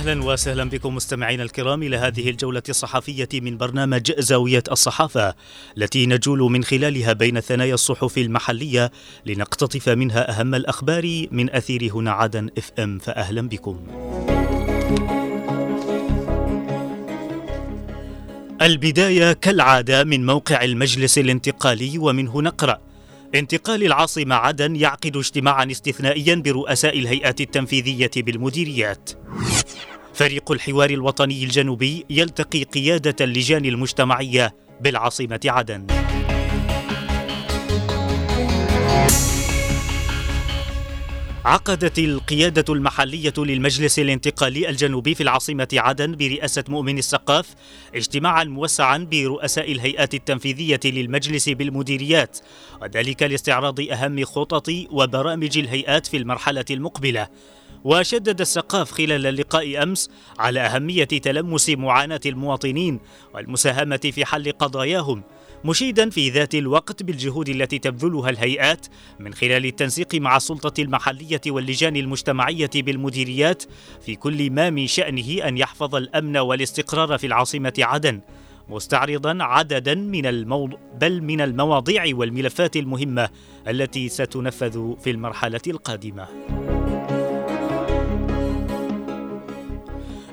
أهلا وسهلا بكم مستمعينا الكرام إلى هذه الجولة الصحفية من برنامج زاوية الصحافة التي نجول من خلالها بين ثنايا الصحف المحلية لنقتطف منها أهم الأخبار من أثير هنا عدن إف إم فاهلا بكم. البداية كالعادة من موقع المجلس الانتقالي ومنه نقرا انتقال العاصمة عدن يعقد اجتماعا استثنائيا برؤساء الهيئات التنفيذية بالمديريات. فريق الحوار الوطني الجنوبي يلتقي قيادة اللجان المجتمعية بالعاصمة عدن. عقدت القيادة المحلية للمجلس الانتقالي الجنوبي في العاصمة عدن برئاسة مؤمن السقاف اجتماعا موسعا برؤساء الهيئات التنفيذية للمجلس بالمديريات وذلك لاستعراض أهم خطط وبرامج الهيئات في المرحلة المقبلة وشدد السقاف خلال اللقاء أمس على أهمية تلمس معاناة المواطنين والمساهمة في حل قضاياهم مشيدا في ذات الوقت بالجهود التي تبذلها الهيئات من خلال التنسيق مع السلطة المحلية واللجان المجتمعية بالمديريات في كل ما من شأنه أن يحفظ الأمن والاستقرار في العاصمة عدن مستعرضا عددا من الموض... بل من المواضيع والملفات المهمة التي ستنفذ في المرحلة القادمة.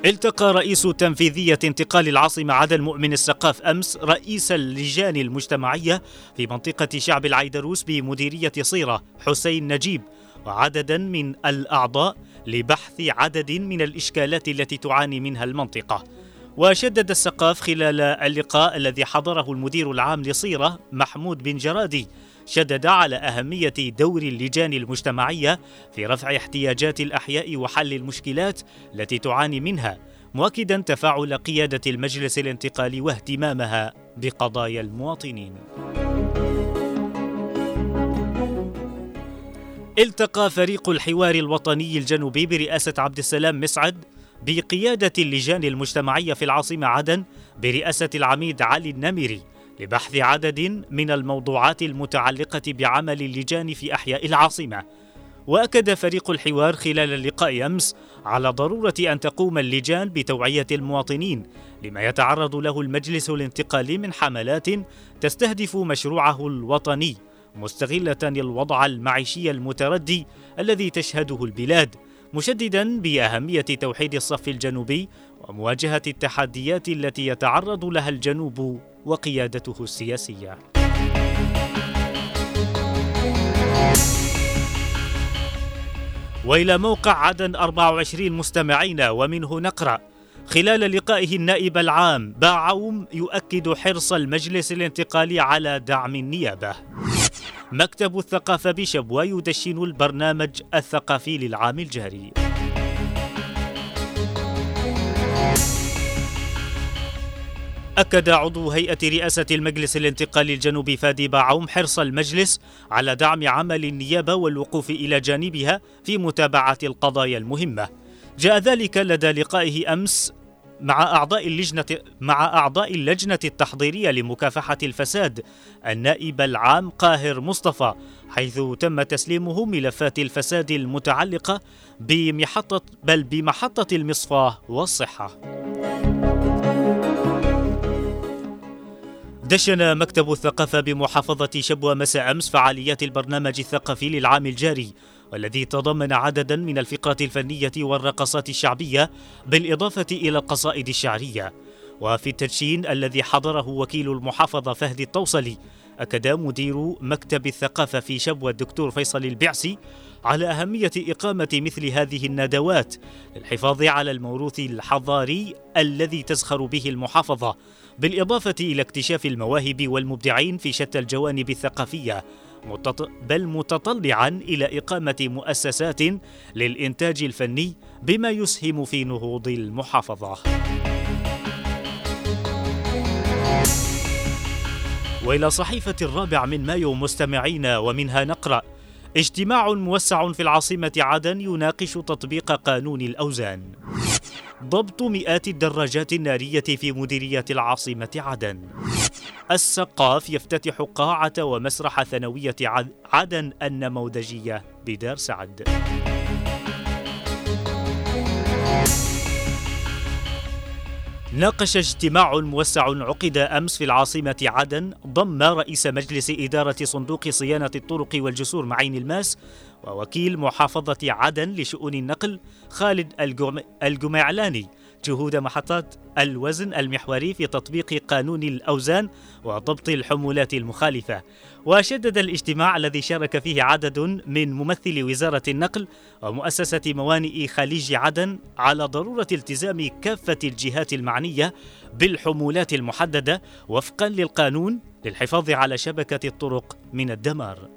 التقى رئيس تنفيذية انتقال العاصمة عدن مؤمن السقاف أمس رئيس اللجان المجتمعية في منطقة شعب العيدروس بمديرية صيرة حسين نجيب وعددا من الأعضاء لبحث عدد من الإشكالات التي تعاني منها المنطقة. وشدد السقاف خلال اللقاء الذي حضره المدير العام لصيرة محمود بن جرادي شدد على أهمية دور اللجان المجتمعية في رفع احتياجات الأحياء وحل المشكلات التي تعاني منها مؤكدا تفاعل قيادة المجلس الانتقالي واهتمامها بقضايا المواطنين. التقى فريق الحوار الوطني الجنوبي برئاسة عبد السلام مسعد بقيادة اللجان المجتمعية في العاصمة عدن برئاسة العميد علي النمري لبحث عدد من الموضوعات المتعلقة بعمل اللجان في أحياء العاصمة. وأكد فريق الحوار خلال اللقاء أمس على ضرورة أن تقوم اللجان بتوعية المواطنين لما يتعرض له المجلس الانتقالي من حملات تستهدف مشروعه الوطني مستغلة الوضع المعيشي المتردي الذي تشهده البلاد مشددا بأهمية توحيد الصف الجنوبي ومواجهة التحديات التي يتعرض لها الجنوب وقيادته السياسية. وإلى موقع عدن 24 مستمعين ومنه نقرأ خلال لقائه النائب العام باعوم يؤكد حرص المجلس الانتقالي على دعم النيابة. مكتب الثقافة بشبوة يدشن البرنامج الثقافي للعام الجاري. أكد عضو هيئة رئاسة المجلس الانتقالي الجنوبي فادي باعوم حرص المجلس على دعم عمل النيابة والوقوف إلى جانبها في متابعة القضايا المهمة. جاء ذلك لدى لقائه أمس مع أعضاء اللجنة مع أعضاء اللجنة التحضيرية لمكافحة الفساد النائب العام قاهر مصطفى حيث تم تسليمه ملفات الفساد المتعلقة بمحطة بل بمحطة المصفاة والصحة. دشن مكتب الثقافة بمحافظة شبوة مساء أمس فعاليات البرنامج الثقافي للعام الجاري والذي تضمن عددا من الفقرات الفنية والرقصات الشعبية بالإضافة إلى القصائد الشعرية. وفي التدشين الذي حضره وكيل المحافظة فهد التوصلي أكد مدير مكتب الثقافة في شبوة الدكتور فيصل البعسي على أهمية إقامة مثل هذه الندوات للحفاظ على الموروث الحضاري الذي تزخر به المحافظة. بالإضافة إلى اكتشاف المواهب والمبدعين في شتى الجوانب الثقافية بل متطلعا إلى إقامة مؤسسات للإنتاج الفني بما يسهم في نهوض المحافظة. وإلى صحيفة الرابع من مايو مستمعين ومنها نقرأ اجتماع موسع في العاصمة عدن يناقش تطبيق قانون الأوزان ضبط مئات الدراجات النارية في مديرية العاصمة عدن. السقاف يفتتح قاعة ومسرح ثانوية عدن النموذجيه بدار سعد. ناقش اجتماع موسع عقد أمس في العاصمة عدن ضم رئيس مجلس إدارة صندوق صيانة الطرق والجسور معين الماس ووكيل محافظة عدن لشؤون النقل خالد الجمعلاني. جهود محطات الوزن المحوري في تطبيق قانون الأوزان وضبط الحمولات المخالفة وشدد الاجتماع الذي شارك فيه عدد من ممثلي وزارة النقل ومؤسسة موانئ خليج عدن على ضرورة التزام كافة الجهات المعنية بالحمولات المحددة وفقا للقانون للحفاظ على شبكة الطرق من الدمار.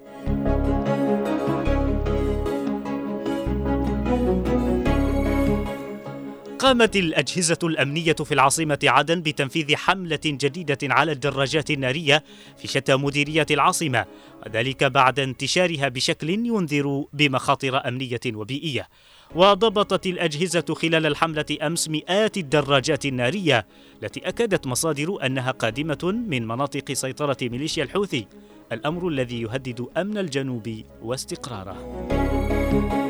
قامت الأجهزة الأمنية في العاصمة عدن بتنفيذ حملة جديدة على الدراجات النارية في شتى مديريات العاصمة وذلك بعد انتشارها بشكل ينذر بمخاطر أمنية وبيئية. وضبطت الأجهزة خلال الحملة أمس مئات الدراجات النارية التي أكدت مصادر أنها قادمة من مناطق سيطرة ميليشيا الحوثي الأمر الذي يهدد أمن الجنوب واستقراره.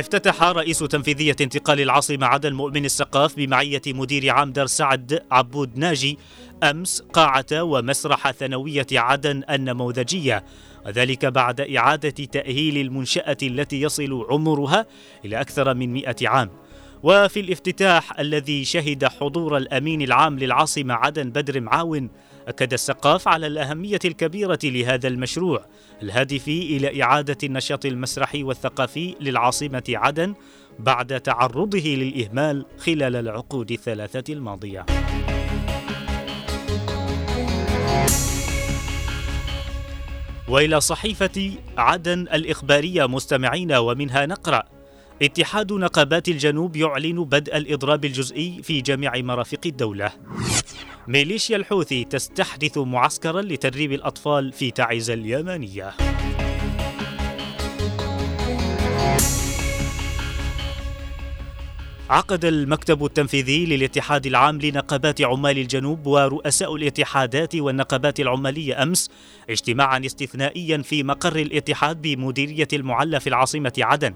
افتتح رئيس تنفيذية انتقال العاصمة عدن مؤمن السقاف بمعية مدير عام دار سعد عبود ناجي أمس قاعة ومسرح ثانوية عدن النموذجية. وذلك بعد إعادة تأهيل المنشأة التي يصل عمرها إلى أكثر من مئة عام. وفي الافتتاح الذي شهد حضور الأمين العام للعاصمة عدن بدر معاون أكد السقاف على الأهمية الكبيرة لهذا المشروع الهادف إلى إعادة النشاط المسرحي والثقافي للعاصمة عدن بعد تعرضه للإهمال خلال العقود الثلاثة الماضية. وإلى صحيفة عدن الإخبارية مستمعين ومنها نقرأ اتحاد نقابات الجنوب يعلن بدء الإضراب الجزئي في جميع مرافق الدولة ميليشيا الحوثي تستحدث معسكرا لتدريب الأطفال في تعز اليمنية. عقد المكتب التنفيذي للاتحاد العام لنقابات عمال الجنوب ورؤساء الاتحادات والنقابات العمالية أمس اجتماعا استثنائيا في مقر الاتحاد بمديرية المعلى في العاصمة عدن.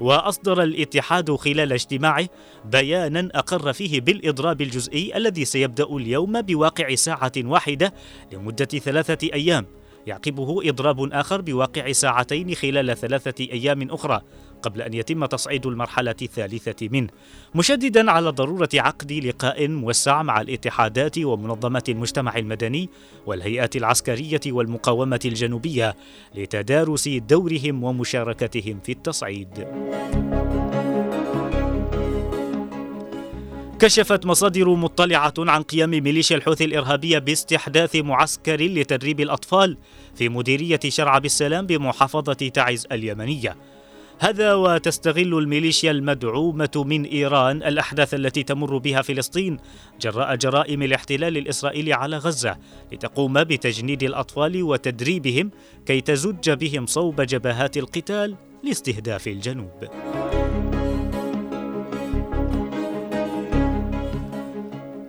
وأصدر الاتحاد خلال اجتماعه بيانا أقر فيه بالإضراب الجزئي الذي سيبدأ اليوم بواقع ساعة واحدة لمدة ثلاثة أيام يعقبه إضراب آخر بواقع ساعتين خلال ثلاثة أيام أخرى. قبل أن يتم تصعيد المرحلة الثالثة منه مشددا على ضرورة عقد لقاء موسع مع الاتحادات ومنظمات المجتمع المدني والهيئات العسكرية والمقاومة الجنوبية لتدارس دورهم ومشاركتهم في التصعيد. كشفت مصادر مطلعة عن قيام ميليشيا الحوثي الإرهابية باستحداث معسكر لتدريب الأطفال في مديرية شرعب السلام بمحافظة تعز اليمنية. هذا وتستغل الميليشيا المدعومة من إيران الأحداث التي تمر بها فلسطين جراء جرائم الاحتلال الإسرائيلي على غزة لتقوم بتجنيد الأطفال وتدريبهم كي تزج بهم صوب جبهات القتال لاستهداف الجنوب.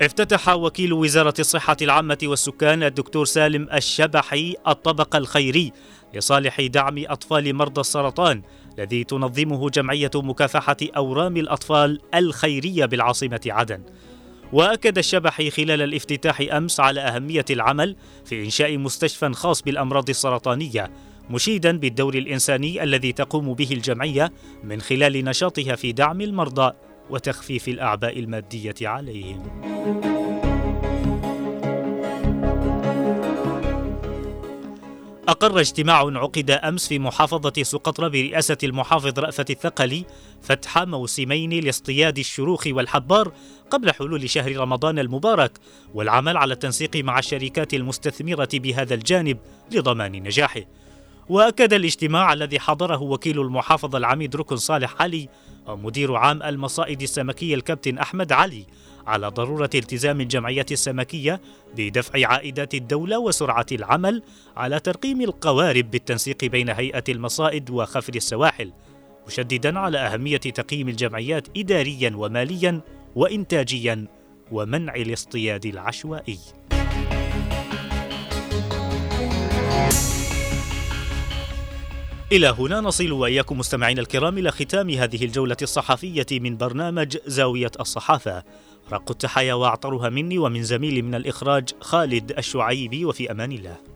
افتتح وكيل وزارة الصحة العامة والسكان الدكتور سالم الشبحي الطبق الخيري لصالح دعم أطفال مرضى السرطان الذي تنظمه جمعية مكافحة أورام الأطفال الخيرية بالعاصمة عدن. وأكد الشبحي خلال الافتتاح أمس على أهمية العمل في إنشاء مستشفى خاص بالأمراض السرطانية مشيدا بالدور الإنساني الذي تقوم به الجمعية من خلال نشاطها في دعم المرضى وتخفيف الأعباء المادية عليهم أقر اجتماع عقد أمس في محافظة سقطرى برئاسة المحافظ رأفت الثقلي فتح موسمين لاصطياد الشروخ والحبار قبل حلول شهر رمضان المبارك والعمل على التنسيق مع الشركات المستثمرة بهذا الجانب لضمان نجاحه. وأكد الاجتماع الذي حضره وكيل المحافظه العميد ركن صالح علي ومدير عام المصائد السمكية الكابتن أحمد علي على ضرورة التزام الجمعيات السمكية بدفع عائدات الدولة وسرعة العمل على ترقيم القوارب بالتنسيق بين هيئة المصائد وخفر السواحل مشددا على أهمية تقييم الجمعيات اداريا وماليا وانتاجيا ومنع الاصطياد العشوائي. إلى هنا نصل وإياكم مستمعينا الكرام إلى ختام هذه الجولة الصحفية من برنامج زاوية الصحافة. رق التحايا وأعطرها مني ومن زميلي من الإخراج خالد الشعيبي وفي أمان الله.